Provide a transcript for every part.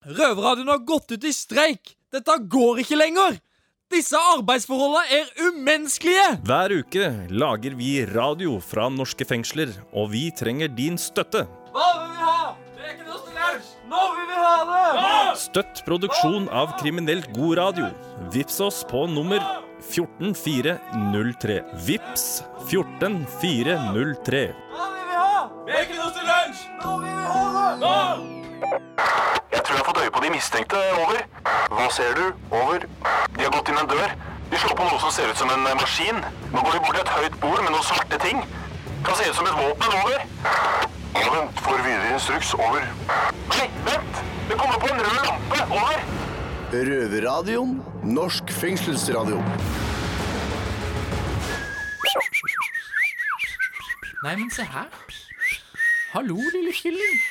Røverradioen har gått ut i streik! Dette går ikke lenger! Disse arbeidsforholdene er umenneskelige! Hver uke lager vi radio fra norske fengsler, og vi trenger din støtte. Hva vil vi ha? Det er ikke noe til! Nå vil vi ha det! Støtt produksjon av kriminelt god radio. Vips oss på nummer 14403. Vips 14403. Hva vil vi ha? Det er ikke noe til lunsj! Nå vil vi ha det! Nå! Jeg tror jeg har fått øye på de mistenkte. Over. Hva ser du? Over. De har gått inn en dør. De slår på noe som ser ut som en maskin. Nå går de bort til et høyt bord med noen svarte ting. Kan se ut som et våpen. Over. Ja, vent. Får videre instruks. Over. Nei, vent! Det kommer på en rød lampe. Over. Røverradioen. Norsk fengselsradio. Nei, men se her. Hallo, lille kylling.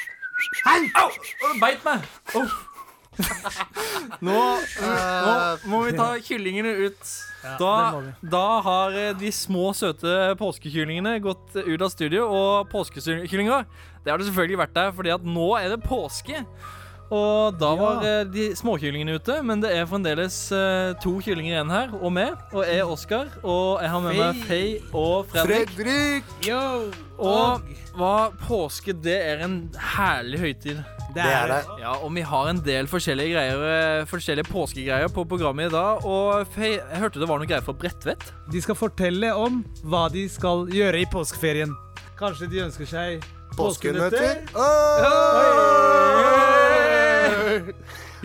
Au! Au! Beit meg. Å. Nå, nå må vi ta kyllingene ut. Da, da har eh, de små, søte påskekyllingene gått ut av studio. Og påskekyllinger Det har det selvfølgelig vært der, fordi at nå er det påske. Og da var ja. de småkyllingene ute, men det er fremdeles uh, to kyllinger igjen her. Og meg. Og jeg er Oskar. Og jeg har med meg Faye og Fredrik. Fredrik! Og hva påske, det er en herlig høytid. Det er det. Ja, og vi har en del forskjellige greier eh, Forskjellige påskegreier på programmet i dag. Og Faye, jeg hørte det var noe greier for Bredtvet. De skal fortelle om hva de skal gjøre i påskeferien. Kanskje de ønsker seg Påskenøtter.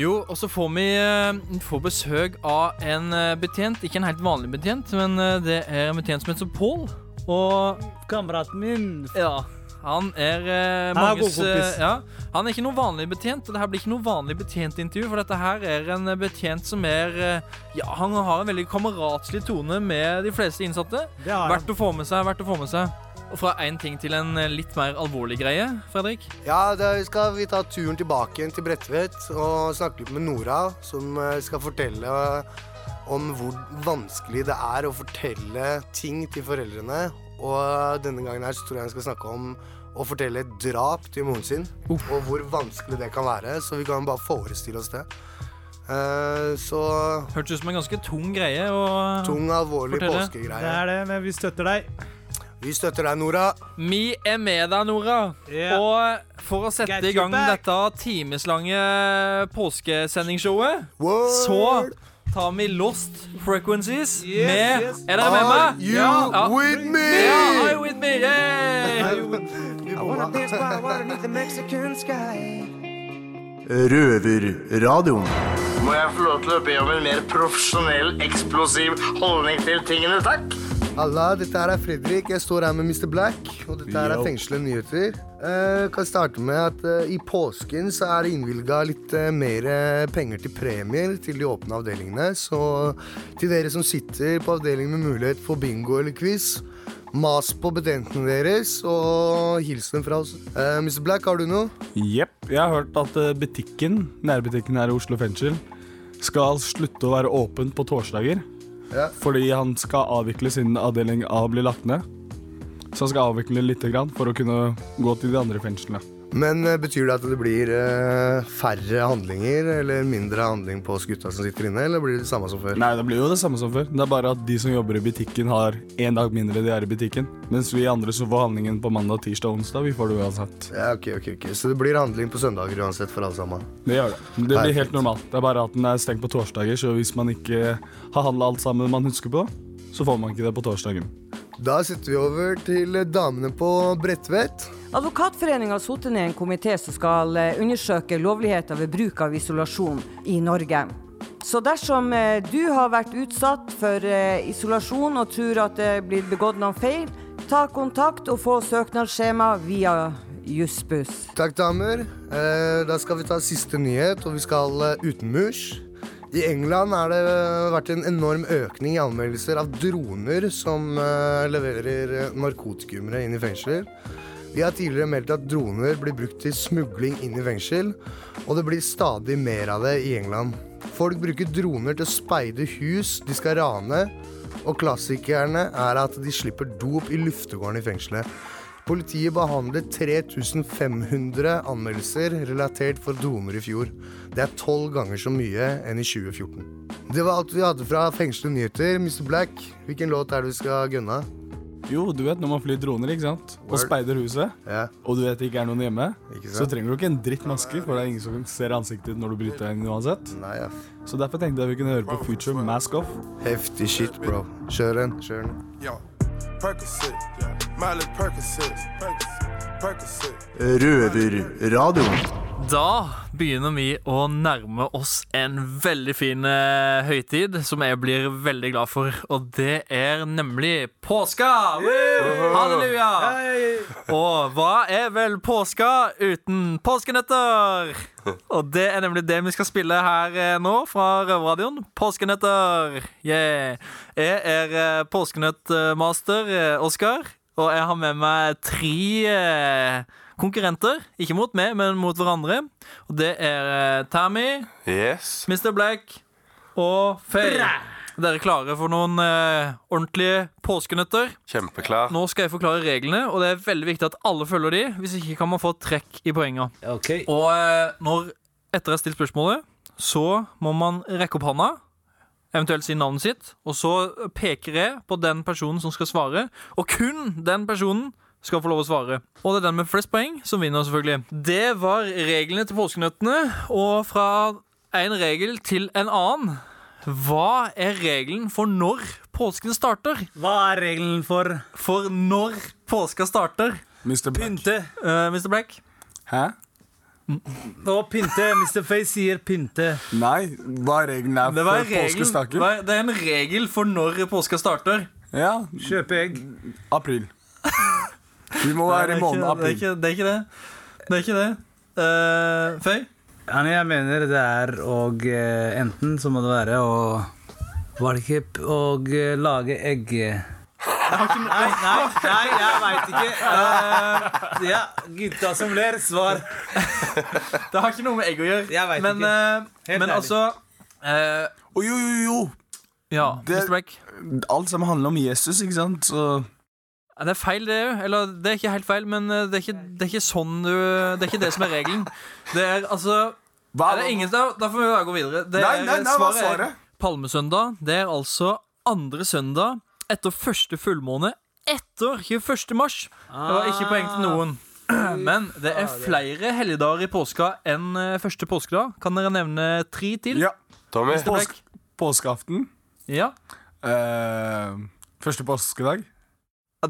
Jo, og så får vi eh, får besøk av en eh, betjent. Ikke en helt vanlig betjent, men eh, det er en betjent som heter Pål. Og Kameraten min. ja, han er eh, Han er manges kompis. eh, ja, Han er ikke noe vanlig betjent, og det her blir ikke noe vanlig betjentintervju, for dette her er en betjent som er eh, Ja, han har en veldig kameratslig tone med de fleste innsatte. Verdt å få med seg, verdt å få med seg. Og fra én ting til en eh, litt mer alvorlig greie, Fredrik. Ja, da skal vi ta turen tilbake igjen til Bredtvet og snakke litt med Nora, som eh, skal fortelle eh, om hvor vanskelig det er å fortelle ting til foreldrene. Og denne gangen her så tror jeg han skal snakke om å fortelle et drap til moren sin. Og hvor vanskelig det kan være. Så vi kan bare forestille oss det. Uh, så Hørtes ut som en ganske tung greie. Og tung, alvorlig fortelle. det. Det er det, men vi støtter deg. Vi støtter deg, Nora. vi er med deg, Nora. Yeah. Og for å sette Get i gang back. dette timeslange påskesendingsshowet, Word. så tar vi Lost Frequencies Yes, med yes. Er dere med Are meg? you Ja. with me? Ja, are you with me? Bomma. Røverradioen. Må jeg få lov til å be om en mer profesjonell, eksplosiv holdning til tingene, takk? Halla, dette her er Fredrik. Jeg står her med Mr. Black. Og dette her er fengslede nyheter. Uh, kan starte med at uh, i påsken så er det innvilga litt uh, mer penger til premier til de åpne avdelingene. Så til dere som sitter på avdelingen med mulighet for bingo eller quiz, mas på betjentene deres og hils dem fra oss. Uh, Mr. Black, har du noe? Jepp. Jeg har hørt at butikken, nærbutikken her i Oslo fengsel skal slutte å være åpen på torsdager. Ja. Fordi han skal avvikle sin avdeling A blir lagt ned. Så han skal avvikle litt grann for å kunne gå til de andre fengslene. Men eh, betyr det at det blir eh, færre handlinger eller mindre handling på oss gutta som sitter inne, eller blir det det samme som før? Nei, det blir jo det samme som før. Det er bare at de som jobber i butikken, har én dag mindre de er i butikken. Mens vi andre som får handlingen på mandag, tirsdag og onsdag, vi får det uansett. Ja, ok, ok, ok. Så det blir handling på søndager uansett for alle sammen? Det gjør det. Det blir Perfekt. helt normalt. Det er bare at den er stengt på torsdager, så hvis man ikke har handla alt sammen man husker på, så får man ikke det på torsdagen. Da setter vi over til damene på Bredtvet. Advokatforeningen har sittet ned en komité som skal eh, undersøke lovligheter ved bruk av isolasjon i Norge. Så dersom eh, du har vært utsatt for eh, isolasjon og tror at det blir begått noen feil, ta kontakt og få søknadsskjema via Jussbuss. Takk, damer. Da skal vi ta siste nyhet, og vi skal utenmurs. I England har det vært en enorm økning i anmeldelser av droner som eh, leverer eh, narkotikumere inn i fengsler. Vi har tidligere meldt at droner blir brukt til smugling inn i fengsel, og det blir stadig mer av det i England. Folk bruker droner til å speide hus de skal rane, og klassikerne er at de slipper dop i luftegården i fengselet. Politiet behandlet 3500 anmeldelser relatert for domer i fjor. Det er tolv ganger så mye enn i 2014. Det var alt vi hadde fra fengslede nyheter. Mr. Black, hvilken låt er det vi skal gunne? Jo, du vet når man flyr droner, ikke sant? Og speider huset, Ja, og du vet det ikke er noen hjemme, ikke så trenger du ikke en dritt maske, for det er ingen som ser ansiktet ditt når du bryter deg inn uansett. Nei, ja. Så derfor tenkte jeg vi kunne høre på Future Mask Off. Heftig shit, bro. Kjør den. Kjør den. Yo, Røverradioen. Da begynner vi å nærme oss en veldig fin eh, høytid som jeg blir veldig glad for, og det er nemlig påska! Halleluja! Og hva er vel påska uten påskenøtter? Og det er nemlig det vi skal spille her eh, nå fra Røverradioen. Påskenøtter! Yeah. Jeg er eh, påskenøttmaster Oskar, og jeg har med meg tre eh, konkurrenter. Ikke mot meg, men mot hverandre. Og det er eh, Tammy, Yes. Mr. Black og Faye. Dere er klare for noen eh, ordentlige påskenøtter? Kjempeklar. Nå skal jeg forklare reglene, og det er veldig viktig at alle følger de. Hvis ikke kan man få trekk i poenga. Og eh, når etter jeg har stilt spørsmålet, så må man rekke opp hånda. Eventuelt si navnet sitt. Og så peker jeg på den personen som skal svare. Og kun den personen skal få lov å svare. Og det er den med flest poeng som vinner, selvfølgelig. Det var reglene til påskenøttene. Og fra en regel til en annen. Hva er regelen for når påsken starter? Hva er regelen for For når påska starter? Mr. Black. pynte? Uh, Mr. Black? Hæ? Å, pynte. Mr. Face sier pynte. Nei, hva er regelen er Det, var for påskestaker? hva- det er en regel for når påska starter. Ja, Kjøpe egg. april. Vi må være i måneden det, er april. ikke, det er ikke det. Det er ikke det. Uh, Føy? Ja, nei, jeg mener det er og eh, enten så må det være å Var det ikke p- å eh, lage egg Nei, nei, nei, jeg veit ikke. Uh, ja, gutta som ler, svar. Det har ikke noe med egg å gjøre. Jeg vet men ikke. eh, Helt men ærlig. altså uh, oh, jo, jo, jo! Ja, Det- Mr. Beck. Alt som handler om Jesus, ikke sant? Så Det er feil, det òg. Eller det er ikke helt feil, men eh, det er ikke, det er ikke sånn du Det er ikke det som er regelen. Det er altså hva er det ingen, da, da får vi bare gå videre. Det Nei, nei, nei, hva svaret er? Palmesøndag. Det er altså andre søndag etter første fullmåne etter 21. mars. Det var ikke poeng til noen. Men det er flere helligdager i påska enn eh, første påskedag. Kan dere nevne tre til? Ja. Tommy. Påsk Påskeaften. Ja. Uh, første påskedag.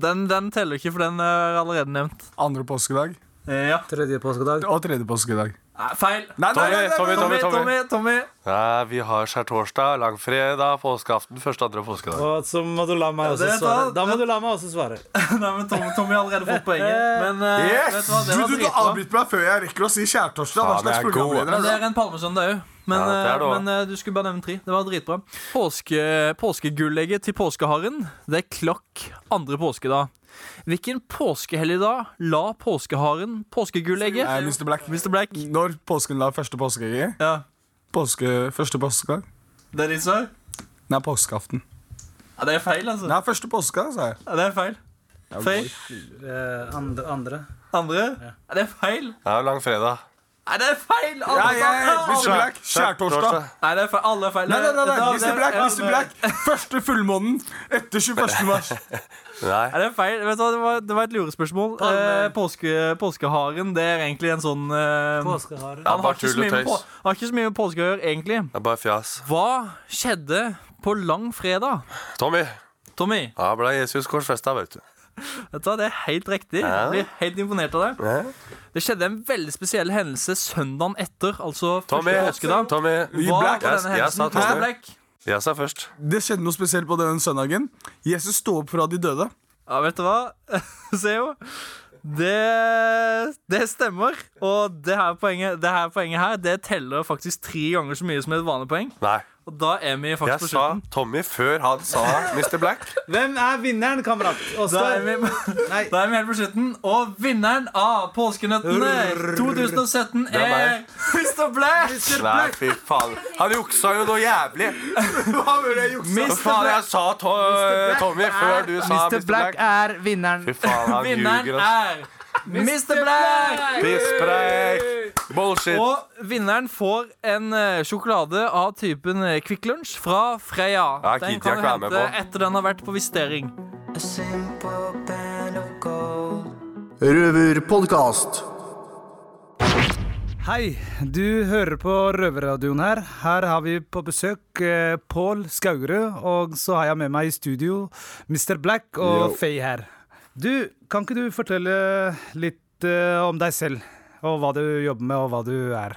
Den, den teller ikke, for den er allerede nevnt. Andre påskedag. Ja. Tredje påskedag. Og tredje påskedag. Feil. Nei, feil. nei, nei, Tommy, nei, Tommy, Tommy, Tommy, Tommy. Ja, vi har skjærtorsdag, langfredag, påskeaften, første, andre påskedag. Og så må du la meg også svare. da- må du la meg også svare. Nei, men Tommy, Tommy har allerede fått poenget. Men eh, Yes! vet du hva, det Du, du, avbryter meg før jeg rekker å si skjærtorsdag. Hva slags. Men er det du? er en palmesøndag òg. Men, Ja, det er det eh, men eh, du skulle bare nevne tre. Det var dritbra. Påske, påskegullegget til påskeharen Det er klokk andre påskedag. Hvilken påskehelligdag la påskeharen påskegullegget? Eh, Mr. Black. Mr. Black? Når påsken la første påskeegget? Ja. Påske, første påskedag? Det er ditt svar? Nei, påskeaften. Ja, det er feil, altså. Nei, første påske, sa jeg. Ja, det er feil. Feil. Eh, andre, andre. Andre? Ja, det er feil. Ja, langfredag. Nei, det er feil! Alle, ja, ja, alle- Mr. Black, skjærtorsdag. Nei, det er feil. Alle er feil. Nei, nei, nei, nei, Mr. Black, Mr. Black. Første fullmånen etter 21. mars. Nei. Er det feil. Vet du hva, det var, det var et lurespørsmål. Eh, påske, påskeharen det er egentlig en sånn eh. Han, har ikke så mye med på, han har ikke så mye med påske å gjøre, egentlig. Det er bare fjas. Hva skjedde på langfredag? Tommy. Tommy, Ja, ble Jesus korsfesta, vet du. Vet du hva, det er helt riktig. Jeg blir helt imponert av det. Det skjedde en veldig spesiell hendelse søndagen etter, altså Tommy. påskedag. Tommy. Hva var Jeg- denne jeg sa hendelsen? Tommy. Black? Jeg sa først. Det skjedde noe spesielt på den søndagen. Jesus sto opp fra de døde. Ja, vet du hva? Se jo. Det, det stemmer. Og det her, poenget, det her poenget her Det teller faktisk tre ganger så mye som et vanlig poeng. Nei. Og da er vi Jeg på slutten. Jeg sa. Tommy før han sa Mr. Black. Hvem er vinneren, kamerat? Da er, vi, da er vi helt på slutten. Og vinneren av Påskenøttene 2017 Det er Mr. Black! Mr. Black! Nei, fy faen. Han juksa jo noe jævlig. Hva Mr. faen, jeg sa to Tommy før du sa Mr. Black er vinneren. Fy faen, han Vinneren ljuger, altså. er Mr. Black! Pisspreik. Bullshit. Og vinneren får en eh, sjokolade av typen eh, Kvikk Lunsj fra Freya. Ja, Den kan du hente etter den har vært på vistering. Røverpodkast. Hei, du hører på Røverradioen her. Her har vi på besøk eh, Pål Skaugerud, og så har jeg med meg i studio Mr. Black og Yo. Faye her. Du, kan ikke du fortelle litt uh, om deg selv? Og hva du jobber med, og hva du er?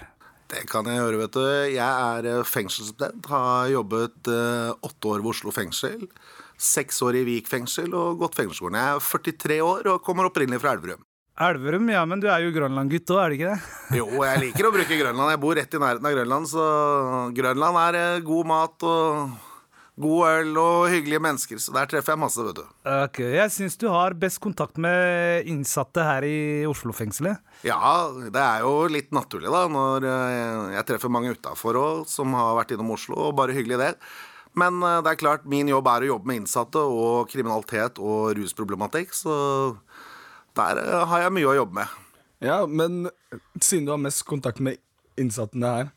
Det kan jeg gjøre, vet du. Jeg er fengselsstudent. Har jobbet uh, åtte år ved Oslo fengsel. Seks år i Vik fengsel og gått fengselsskolen. Jeg er 43 år og kommer opprinnelig fra Elverum. Elverum, ja, men du er jo Grønland-gutt òg, er det ikke det? Jo, jeg liker å bruke Grønland. Jeg bor rett i nærheten av Grønland, så Grønland er eh, god mat og god øl og hyggelige mennesker. Så der treffer jeg masse, vet du. Ok, Jeg syns du har best kontakt med innsatte her i Oslo-fengselet. Ja, det er jo litt naturlig, da, når eh, jeg treffer mange utafor òg som har vært innom Oslo, og bare hyggelig det. Men eh, det er klart, min jobb er å jobbe med innsatte og kriminalitet og rusproblematikk, så der eh, har jeg mye å jobbe med. Ja, men siden du har mest kontakt med innsattene her,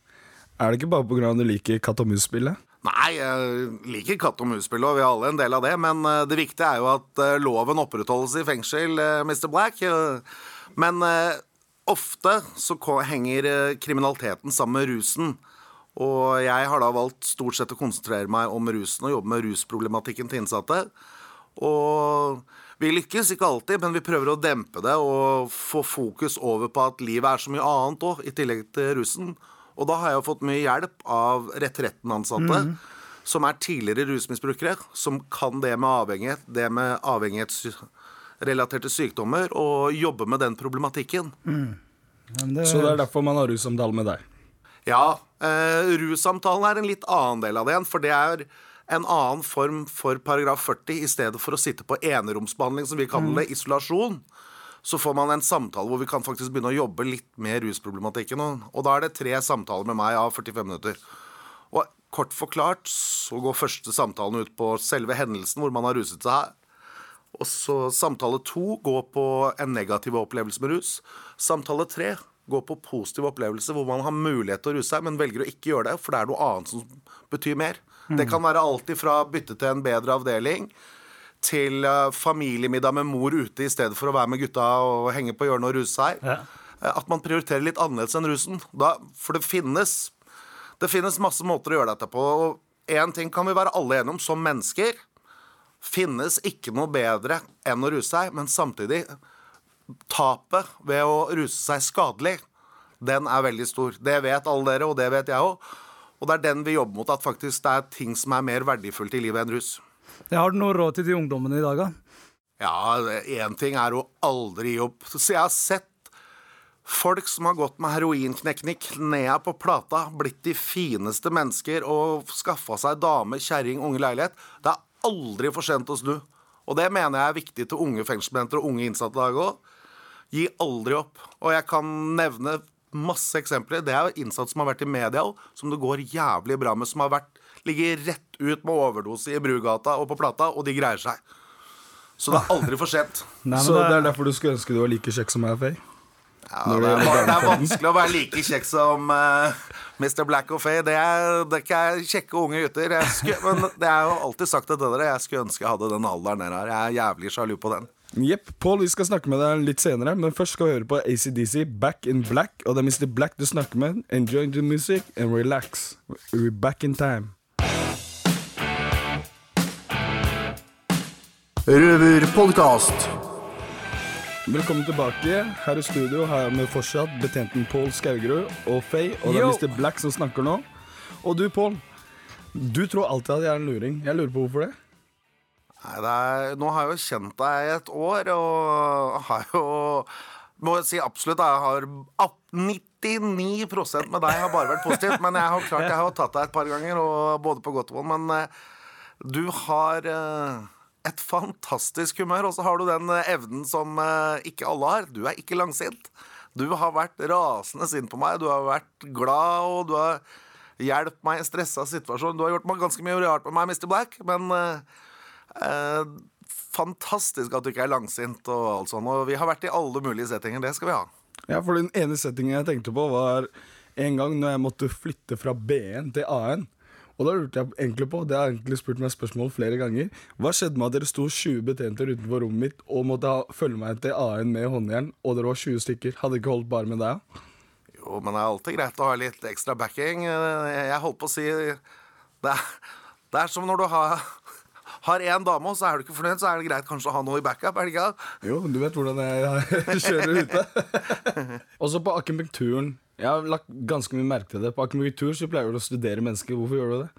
er det ikke bare pga. at du liker katt og mus-spillet? Nei, jeg liker katt og mus-spill, og vi har alle en del av det. Men eh, det viktige er jo at eh, loven opprettholdes i fengsel, eh, Mr. Black. Men ofte så henger kriminaliteten sammen med rusen. Og jeg har da valgt stort sett å konsentrere meg om rusen og jobbe med rusproblematikken til innsatte. Og vi lykkes ikke alltid, men vi prøver å dempe det og få fokus over på at livet er så mye annet òg, i tillegg til rusen. Og da har jeg fått mye hjelp av Retretten-ansatte, som er tidligere rusmisbrukere, som kan det med avhengighet, det med avhengighetsrelaterte sykdommer, og jobbe med den problematikken. Så det er derfor man har russamtale med deg? Ja, eh, russamtalen er en litt annen del av det igjen, for det er en annen form for paragraf 40. I stedet for å sitte på eneromsbehandling, som vi kaller det, isolasjon, så får man en samtale hvor vi kan faktisk begynne å jobbe litt med rusproblematikken. Og, da er det tre samtaler med meg av 45 minutter. Og kort forklart så går første samtalen ut på selve hendelsen hvor man har ruset seg. Og så samtale to går på en negativ opplevelse med rus. Samtale tre går på positiv opplevelse hvor man har mulighet til å ruse seg, men velger å ikke gjøre det, for det er noe annet som betyr mer. Det kan være alt ifra bytte til en bedre avdeling, til eh, familiemiddag med mor ute i stedet for å være med gutta og henge på hjørnet og ruse seg. Ja. At man prioriterer litt annerledes enn rusen. Da, for det finnes det finnes masse måter å gjøre dette på. Og én ting kan vi være alle enige om som mennesker. Finnes ikke noe bedre enn å ruse seg, men samtidig Tapet ved å ruse seg skadelig, den er veldig stor. Det vet alle dere, og det vet jeg òg. Og det er den vi jobber mot, at faktisk det er ting som er mer verdifullt i livet enn rus. Har du noe råd til de ungdommene i dag, da? Ja, én ting er å aldri gi opp. Så jeg har sett folk som har gått med heroinknekkene i knea på plata, blitt de fineste mennesker og skaffa seg dame, kjerring, unge leilighet. Det er aldri for sent å snu. Og det mener jeg er viktig til unge fengselsbetjenter og unge innsatte i dag òg. Gi aldri opp. Og jeg kan nevne masse eksempler. Det er innsatte som har vært i media òg, som det går jævlig bra med. Som har vært, ligget rett ut med overdose i Brugata og på Plata, og de greier seg. Så det er aldri for sent. Så det er derfor du skulle ønske du var like kjekk som meg, Faye? Ja, det, det er, det er vanskelig å være like kjekk som uh, Mr. Black og Faye. Det er, det er ikke kjekke unge gutter. Jeg skulle, men det er jo alltid sagt det til dere. Jeg skulle ønske jeg hadde den alderen der har. Jeg er jævlig sjalu på den. Jepp. Pål, vi skal snakke med deg litt senere, men først skal vi høre på ACDC, Back in Black. Og det er Mr. Black du snakker med. Enjoy the music and relax. We're back in time. Røverpodkast. Velkommen tilbake. Her i studio har jeg med fortsatt betjenten Pål Skaugerud og Faye. Og det er Mr. Black som snakker nå. Og du, Pål. Du tror alltid at jeg er en luring. Jeg lurer på hvorfor det. Nei, det er, nå har jeg jo kjent deg i et år, og har jo må jeg si absolutt. Jeg har ap- 99 med deg har bare vært positivt. Men jeg har klart jeg har tatt deg et par ganger, og både på godt og vondt. Men eh, du har eh, et fantastisk humør, og så har du den eh, evnen som eh, ikke alle har. Du er ikke langsint. Du har vært rasende sint på meg, du har vært glad, og du har hjulpet meg i en stressa situasjon. Du har gjort meg ganske mye rart med meg, Mr. Black, men eh, eh, fantastisk at du ikke er langsint og alt sånt. Og vi har vært i alle mulige settinger. Det skal vi ha. Ja, for den ene settingen jeg tenkte på, var en gang når jeg måtte flytte fra B-en til A-en. Og da lurte jeg egentlig på, det har egentlig spurt meg spørsmål flere ganger Hva skjedde med at dere sto 20 betjenter utenfor rommet mitt og måtte ha, følge meg til A-en med håndjern, og dere var 20 stykker? Hadde ikke holdt bare med deg? Jo, men det er alltid greit å ha litt ekstra backing. Jeg holdt på å si Det det er som når du har har én dame, og så er du ikke fornøyd, så er det greit kanskje å ha noe i backup. er det ikke? Jo, du vet hvordan jeg kjører ute. Også på akupunkturen. Jeg har lagt ganske mye merke til det. På akupunktur så pleier du å studere mennesker. Hvorfor gjør du det?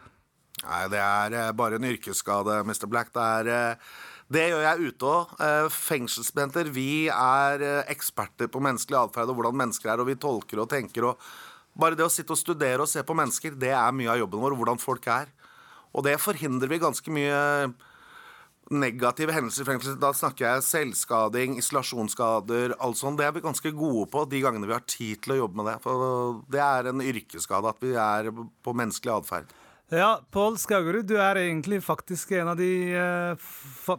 Nei, det er eh, bare en yrkesskade, Mr. Black. Det er eh, det gjør jeg ute òg. Fengselsbenter, vi er eh, eksperter på menneskelig atferd og hvordan mennesker er, og vi tolker og tenker og Bare det å sitte og studere og se på mennesker, det er mye av jobben vår, hvordan folk er. Og det forhindrer vi ganske mye negative hendelser. Da snakker jeg selvskading, isolasjonsskader, alt sånt. Det er vi ganske gode på de gangene vi har tid til å jobbe med det. For det er en yrkesskade at vi er på menneskelig atferd. Ja, Pål Skaugerud, du er egentlig faktisk en av de eh,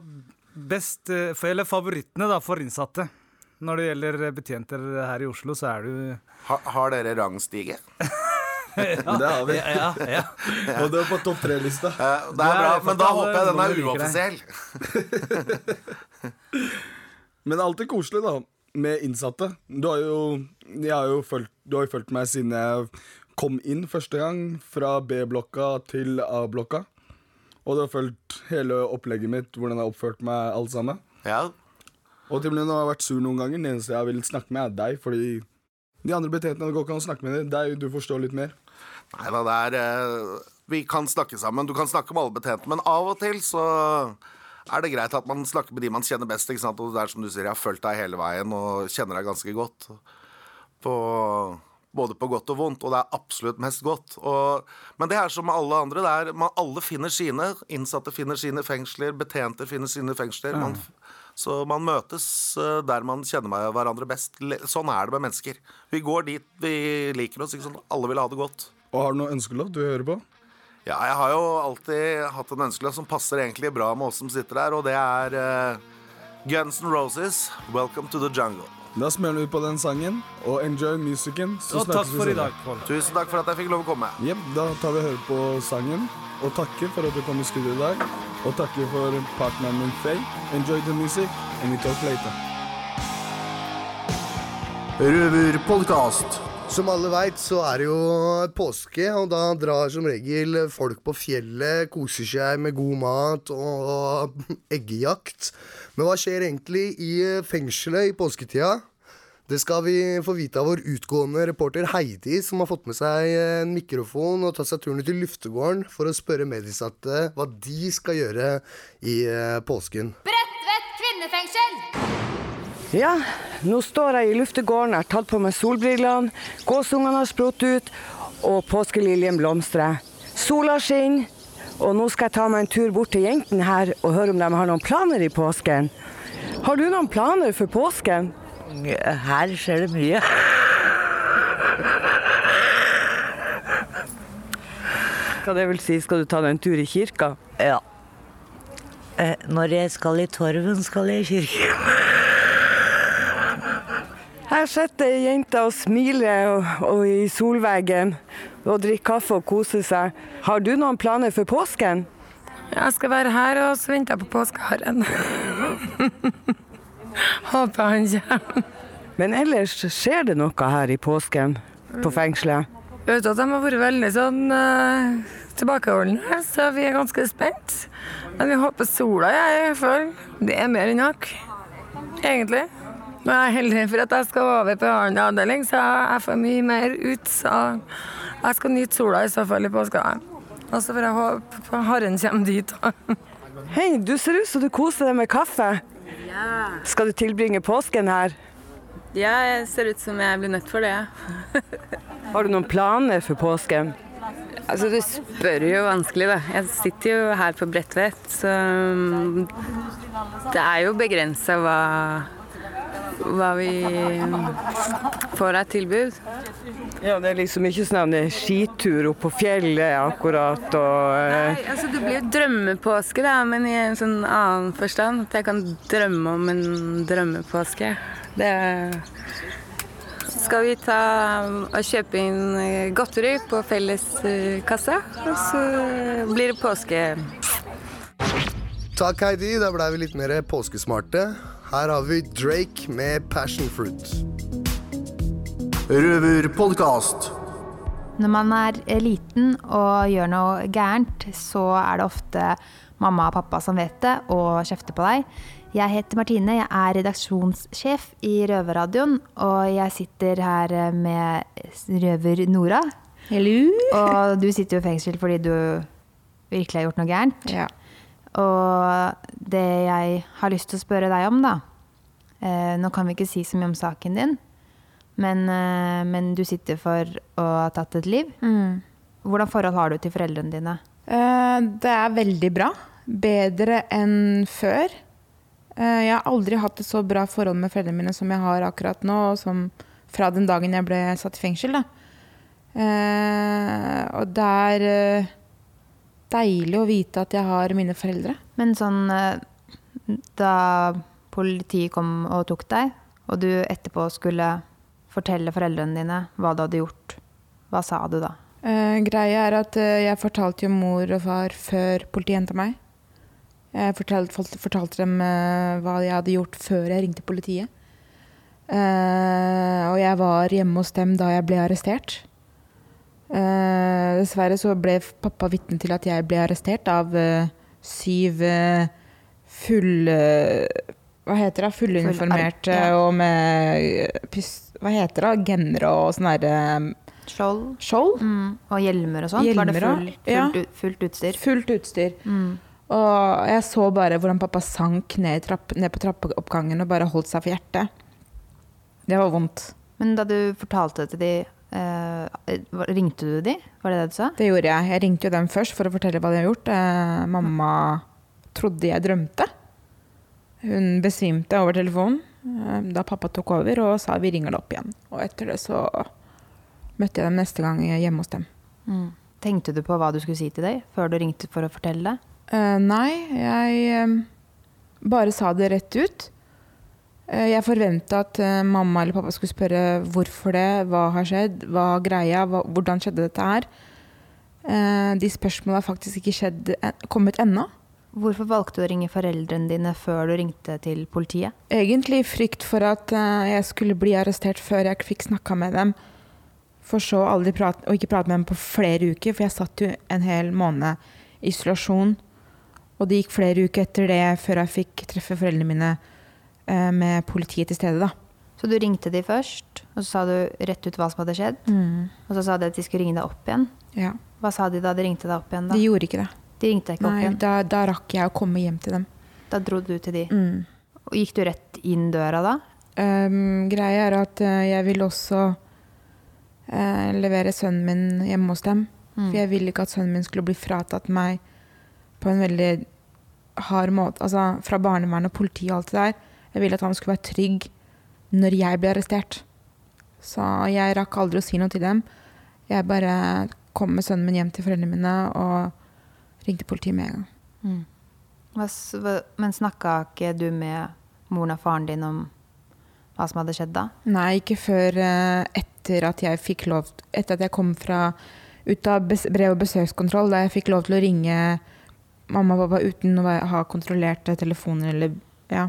best, eh, eller favorittene da, for innsatte. Når det gjelder betjenter her i Oslo, så er du Ha, har dere rangstige? Ja, det har vi. ja, ja. Og det er på topp tre-lista. Det er bra, men da håper jeg den er uoffisiell. Men alltid koselig, da, med innsatte. Du har jo, jeg har jo følt, du har jo fulgt meg siden jeg kom inn første gang, fra B-blokka til A-blokka. Og du har fulgt hele opplegget mitt, hvordan jeg har oppført meg, alt sammen. Ja. Og til og med når jeg har vært sur noen ganger, det eneste jeg vil snakke med, er deg, fordi de andre betjentene går ikke an å snakke med deg. Du forstår litt mer. Nei da, det er eh, Vi kan snakke sammen. Du kan snakke med alle betjentene, men av og til så er det greit at man snakker med de man kjenner best. ikke sant? Og det er som du sier, jeg har fulgt deg hele veien og kjenner deg ganske godt. På, både på godt og vondt, og det er absolutt mest godt. Og, men det er som med alle andre. Det er, man, alle finner sine. Innsatte finner sine fengsler, betjenter finner sine fengsler. Man, så man møtes eh, der man kjenner hverandre best. Sånn er det med mennesker. Vi går dit vi liker oss. sant? Alle vil ha det godt. Og har du noen ønskelåt du hører på? Ja, jeg har jo alltid hatt en ønskelåt som passer egentlig bra med oss som sitter der, og det er uh, Guns N' Roses, 'Welcome to the Jungle'. Da smeller vi på den sangen, og enjoy musikken. så Og takk for i dag, Pål. Tusen takk for at jeg fikk lov å komme. Yep, da tar vi og hører på sangen. Og takker for at du kom i studio i dag. Og takker for partneren min Faye. Enjoy the music, and we talk later. Røverpodkast. Som alle veit, så er det jo påske, og da drar som regel folk på fjellet, koser seg med god mat og eggejakt. Men hva skjer egentlig i fengselet i påsketida? Det skal vi få vite av vår utgående reporter Heidi, som har fått med seg en mikrofon og tatt seg turen ut til luftegården for å spørre medisatte hva de skal gjøre i eh, påsken. Bredtvet kvinnefengsel! Ja, nå står jeg i luftegården, jeg har tatt på meg solbrillene, gåsungene har sprutt ut, og påskeliljen blomstrer. Sola skinner, og nå skal jeg ta meg en tur bort til jentene her og høre om de har noen planer i påsken. Har du noen planer for påsken? Her skjer det mye. Hva det vil si, skal du ta deg en tur i kirka? Ja. Eh, Når jeg skal i torven, skal jeg i kirke. Her sitter ei jente og smiler og, og i solveggen og drikker kaffe og koser seg. Har du noen planer for påsken? Jeg skal være her og så venter jeg på påskeharen. Håper han kommer. Men ellers skjer det noe her i påsken på fengselet? Jeg vet at de har vært veldig sånn uh, tilbakeholdne, så vi er ganske spent. Men vi håper sola, er i hvert fall. Det er mer enn nok, egentlig. Nå er heldig for at jeg skal over på annen avdeling, så jeg får mye mer ut. Så jeg skal nyte sola i så fall i påska. Og så får jeg håpe på haren kommer dit. Hei, du ser ut som du koser deg med kaffe. Skal du tilbringe påsken her? Ja, jeg ser ut som jeg blir nødt for det. Har du noen planer for påsken? Altså, du spør jo vanskelig, da. Jeg sitter jo her på Bredtvet, så mm, det er jo begrensa hva, hva vi får av tilbud. Ja, det er liksom ikke sånn en skitur opp på fjellet akkurat og eh, Nei, altså Det blir jo drømmepåske, da, men i en sånn annen forstand. At jeg kan drømme om en drømmepåske. Det skal vi ta og kjøpe inn eh, godteri på felleskassa, og så blir det påske. Takk, Heidi. Da blei vi litt mer påskesmarte. Her har vi Drake med Passion Fruit. Røverpodkast. Når man er liten og gjør noe gærent, så er det ofte mamma og pappa som vet det og kjefter på deg. Jeg heter Martine, jeg er redaksjonssjef i Røverradioen, og jeg sitter her med røver Nora. Hello. Og du sitter jo i fengsel fordi du virkelig har gjort noe gærent. Og det jeg har lyst til å spørre deg om, da eh, Nå kan vi ikke si så mye om saken din, men, eh, men du sitter for å ha tatt et liv. Mm. Hvordan forhold har du til foreldrene dine? Eh, Det er veldig bra. Bedre enn før. Jeg har aldri hatt et så bra forhold med foreldrene mine som jeg har akkurat nå, og som fra den dagen jeg ble satt i fengsel. Da. Og det er deilig å vite at jeg har mine foreldre. Men sånn eh, Da politiet kom og tok deg, og du etterpå skulle fortelle foreldrene dine hva du hadde gjort, hva sa du da? Uh, greia er at uh, jeg fortalte jo mor og far før politiet henta meg. Jeg fortalte, fortalte dem uh, hva jeg hadde gjort før jeg ringte politiet. Og jeg var hjemme hos dem da jeg ble arrestert. Eh, dessverre så ble pappa vitne til at jeg ble arrestert av eh, syv uh, full... eh, hva heter det? Fulluniformerte Full- ja. og med eh, pys... Hva heter det? Gennere og sånn derre Skjold. Skjold? Mm. Og hjelmer og sånt? Var det Hjelmer full, også, ja. fullt, fullt utstyr? Fullt utstyr. Mm. Og jeg så bare hvordan pappa sank ned, trapp, ned på trappeoppgangen og bare holdt seg for hjertet. Det var vondt. Men da du fortalte det til de, hva- ringte du de? Var det det du sa? Det gjorde jeg. Jeg ringte jo dem først for å fortelle hva de har gjort. Uh, mamma trodde jeg drømte. Hun besvimte over telefonen uh, da pappa tok over og sa vi ringer deg opp igjen. Og etter det så møtte jeg dem neste gang hjemme hos dem. Mm. Tenkte du på hva du skulle si til deg før du ringte for å fortelle det? Nei, jeg bare sa det rett ut. Eh, jeg forventa at eh, mamma eller pappa skulle spørre hvorfor det, hva har skjedd, hva er greia, hva, hvordan skjedde dette her. Eh, de spørsmåla har faktisk ikke skjedd, kommet ennå. Hvorfor valgte du å ringe foreldrene dine før du ringte til politiet? Egentlig i frykt for at jeg skulle bli arrestert før jeg fikk snakka med dem. For så aldri prate, og ikke prate med dem på flere uker, for jeg satt jo en hel måned i isolasjon. Og det gikk flere uker etter det før jeg fikk treffe foreldrene mine med politiet til stede. da. Så du ringte de først, og så sa du rett ut hva som hadde skjedd. Mm. Og så sa de at de skulle ringe deg opp igjen. Ja. Hva sa de da de ringte deg opp igjen? da? De gjorde ikke det. De ringte deg ikke opp Nei, igjen? da, da rakk jeg å komme hjem til dem. Da dro du til de. Mm. Og gikk du rett inn døra da? Um, greia er at eh, jeg vil også uh, levere sønnen min hjemme hos dem. Mm. For jeg ville ikke at sønnen min skulle bli fratatt meg på en veldig hard måte. Altså fra barnevern og politi og alt det der. Jeg ville at han skulle være trygg når jeg ble arrestert. Så jeg rakk aldri å si noe til dem. Jeg bare kom med sønnen min hjem til foreldrene mine og ringte politiet med en gang. Mm. Men snakka ikke du med moren og faren din om hva som hadde skjedd da? Nei, ikke før eh, etter at jeg fikk lov Etter at jeg kom fra ut av brev- og besøkskontroll, da jeg fikk lov til å ringe mamma og pappa uten å ha kontrollerte telefoner eller Ja.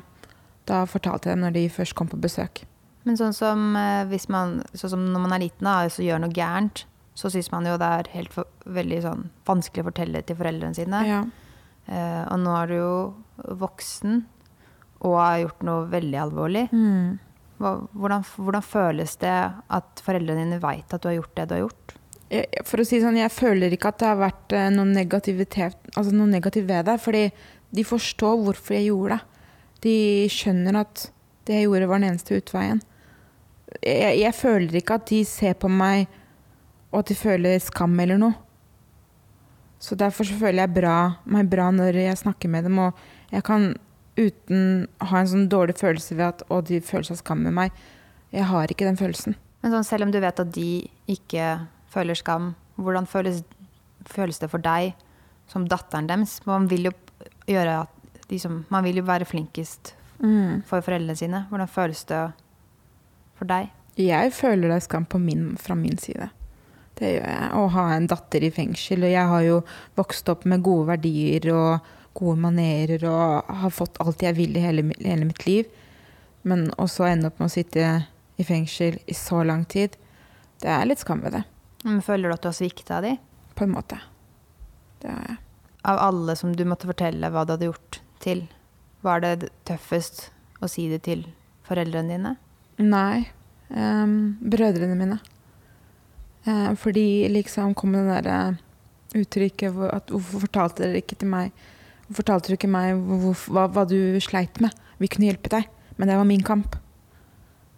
Da fortalte jeg dem når de først kom på besøk. Men sånn som, eh, man, sånn som når man er liten og altså, gjør noe gærent, så syns man jo det er helt for, veldig sånn vanskelig å fortelle til foreldrene sine. Ja. Eh, og nå er du jo voksen og har gjort noe veldig alvorlig. Mm. Hva, hvordan, hvordan føles det at foreldrene dine veit at du har gjort det du har gjort? Jeg- For å si sånn, jeg føler ikke at det har vært eh, noe Altså noe negativt ved det, fordi de forstår hvorfor jeg gjorde det. De skjønner at det jeg gjorde, var den eneste utveien. jeg, jeg føler ikke at de ser på meg, og at de føler skam eller noe. Så derfor så føler jeg bra, meg bra når jeg snakker med dem, og jeg kan uten ha en sånn dårlig følelse ved at å, de føler seg skam med meg. Jeg har ikke den følelsen. Men sånn, selv om du vet at de ikke føler skam, hvordan føles, føles det for deg som datteren deres? Man vil jo gjøre at liksom, Man vil jo være flinkest Mm. for foreldrene sine. Hvordan føles det for deg? Jeg føler det er skam på min, fra min side. Det gjør jeg. Å ha en datter i fengsel. Og jeg har jo vokst opp med gode verdier og gode manerer og har fått alt jeg vil i hele, hele mitt liv. Men også ende opp med å sitte i fengsel i så lang tid. Det er litt skam ved det. Men føler du at du har svikta de? På en måte. Det har jeg. Av alle som du måtte fortelle hva du hadde gjort til, var det tøffest å si det til foreldrene dine? Nei. Um, brødrene mine. Eh, fordi liksom kom det derre uttrykket hvor at Hvorfor fortalte dere ikke til meg Hvorfor fortalte du ikke meg hvor, hva, hva du sleit med? Vi kunne hjelpe deg. Men det var min kamp.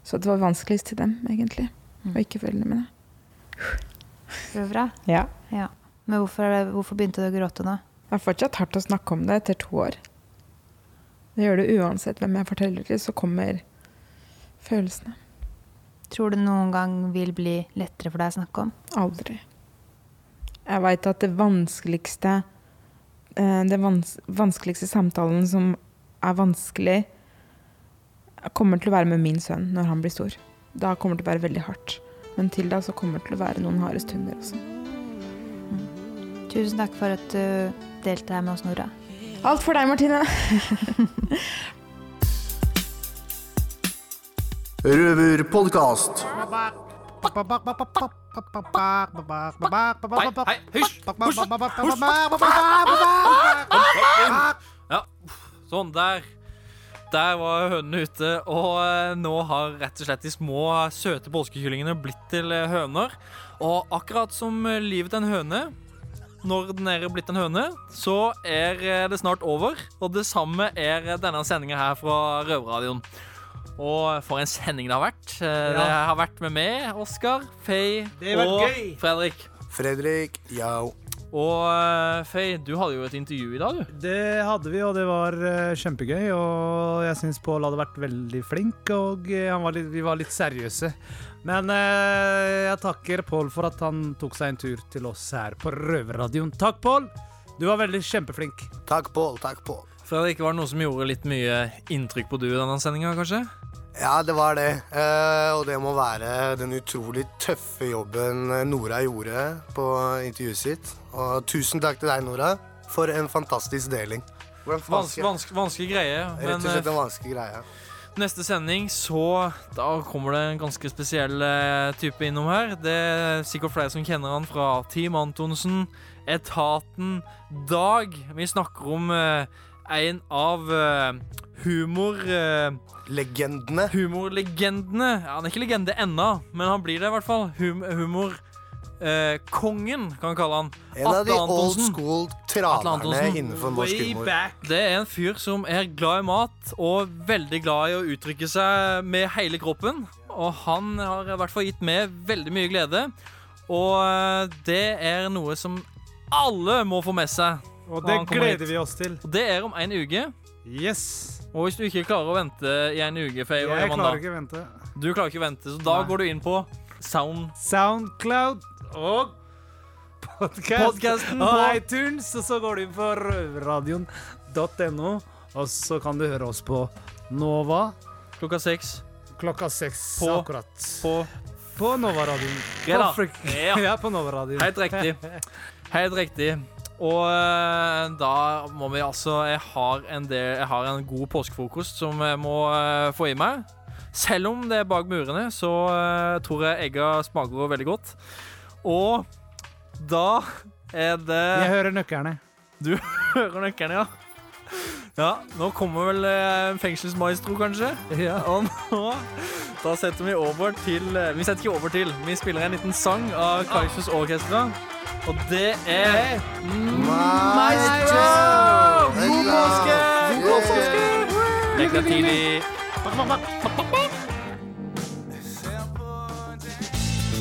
Så det var vanskeligst til dem, egentlig. Og ikke foreldrene mine. Går det bra? Ja. ja. Men hvorfor, hvorfor begynte du å gråte nå? Det er fortsatt hardt å snakke om det etter to år. Det gjør det uansett hvem jeg forteller til, så kommer følelsene. Tror du noen gang vil bli lettere for deg å snakke om? Aldri. Jeg veit at det vanskeligste Den vans vanskeligste samtalen som er vanskelig, kommer til å være med min sønn når han blir stor. Da kommer det til å være veldig hardt. Men til da så kommer det til å være noen harde stunder også. Tusen takk for at du delte her med oss, Nora. Alt for deg, Martine. Røverpodkast. Hei, hysj! Ja, sånn, der. Der var hønene ute, og eh, nå har rett og slett de små, søte påskekyllingene blitt til eh, høner. Og akkurat som eh, livet til en høne, når den er blitt en høne, så er eh, det snart over. Og det samme er denne sendinga her fra Røverradioen. Og for en sending det har vært. Eh, Det har vært med meg, Oskar, Faye og gøy. Fredrik. Fredrik, ja. Og uh, Faye, du hadde jo et intervju i dag, du. Det hadde vi, og det var eh, kjempegøy. Og jeg syns Pål hadde vært veldig flink, og eh, han var litt, vi var litt seriøse. Men eh, jeg takker Pål for at han tok seg en tur til oss her på Røverradioen. Takk, Pål! Du var veldig kjempeflink. Takk, Pål. Takk, Pål. Fredrik, var det noe som gjorde litt mye inntrykk på du i denne sendinga, kanskje? Ja, det var det. Eh, og det må være den utrolig tøffe jobben Nora gjorde på intervjuet sitt. Og tusen takk til deg, Nora, for en fantastisk deling. Hvordan Vanske, vanske, vanskelig greie. Rett og slett en eh, vanskelig greie. neste sending, så Da kommer det en ganske spesiell eh, type innom her. Det er sikkert flere som kjenner han fra Team Antonsen, Etaten, Dag. Vi snakker om eh, en av eh, humor... eh, Legendene. Humorlegendene. Ja, han er ikke legende ennå, men han blir det i hvert fall. Hum humor... eh, kongen, kan vi kalle han. En av de old school traverne innenfor norsk humor. Det er en fyr som er glad i mat og veldig glad i å uttrykke seg med hele kroppen. Og han har i hvert fall gitt meg veldig mye glede. Og eh, det er noe som alle må få med seg. Og det gleder hit. vi oss til. Og det er om en uke. Yes. Og hvis du ikke klarer å vente i en uke, for Jeg, Jeg klarer da? ikke å vente. Du klarer ikke å vente, så da Nei. går du inn på Sound Soundcloud og podkasten på- iTunes. Og så går du inn på røverradioen.no, og så kan du høre oss på Nova. Klokka seks. Klokka seks, På- akkurat. På På Nova-radioen. Ja. ja, på Nova-radioen. Helt riktig. Helt riktig. Og eh, da må vi altså Jeg har en, del, jeg har en god påskefrokost som jeg må eh, få i meg. Selv om det er bak murene, så eh, tror jeg egga smaker veldig godt. Og da er det Jeg hører nøkkerne. Du hører nøkkerne, ja. Ja, nå kommer vel eh, en fengselsmaestro, kanskje? Ja. Og nå Da setter vi over til eh, Vi setter ikke over til. Vi spiller en liten sang av Kaizers Orkestra. Og det er Maestro! God påske! God påske! Legg deg tidlig.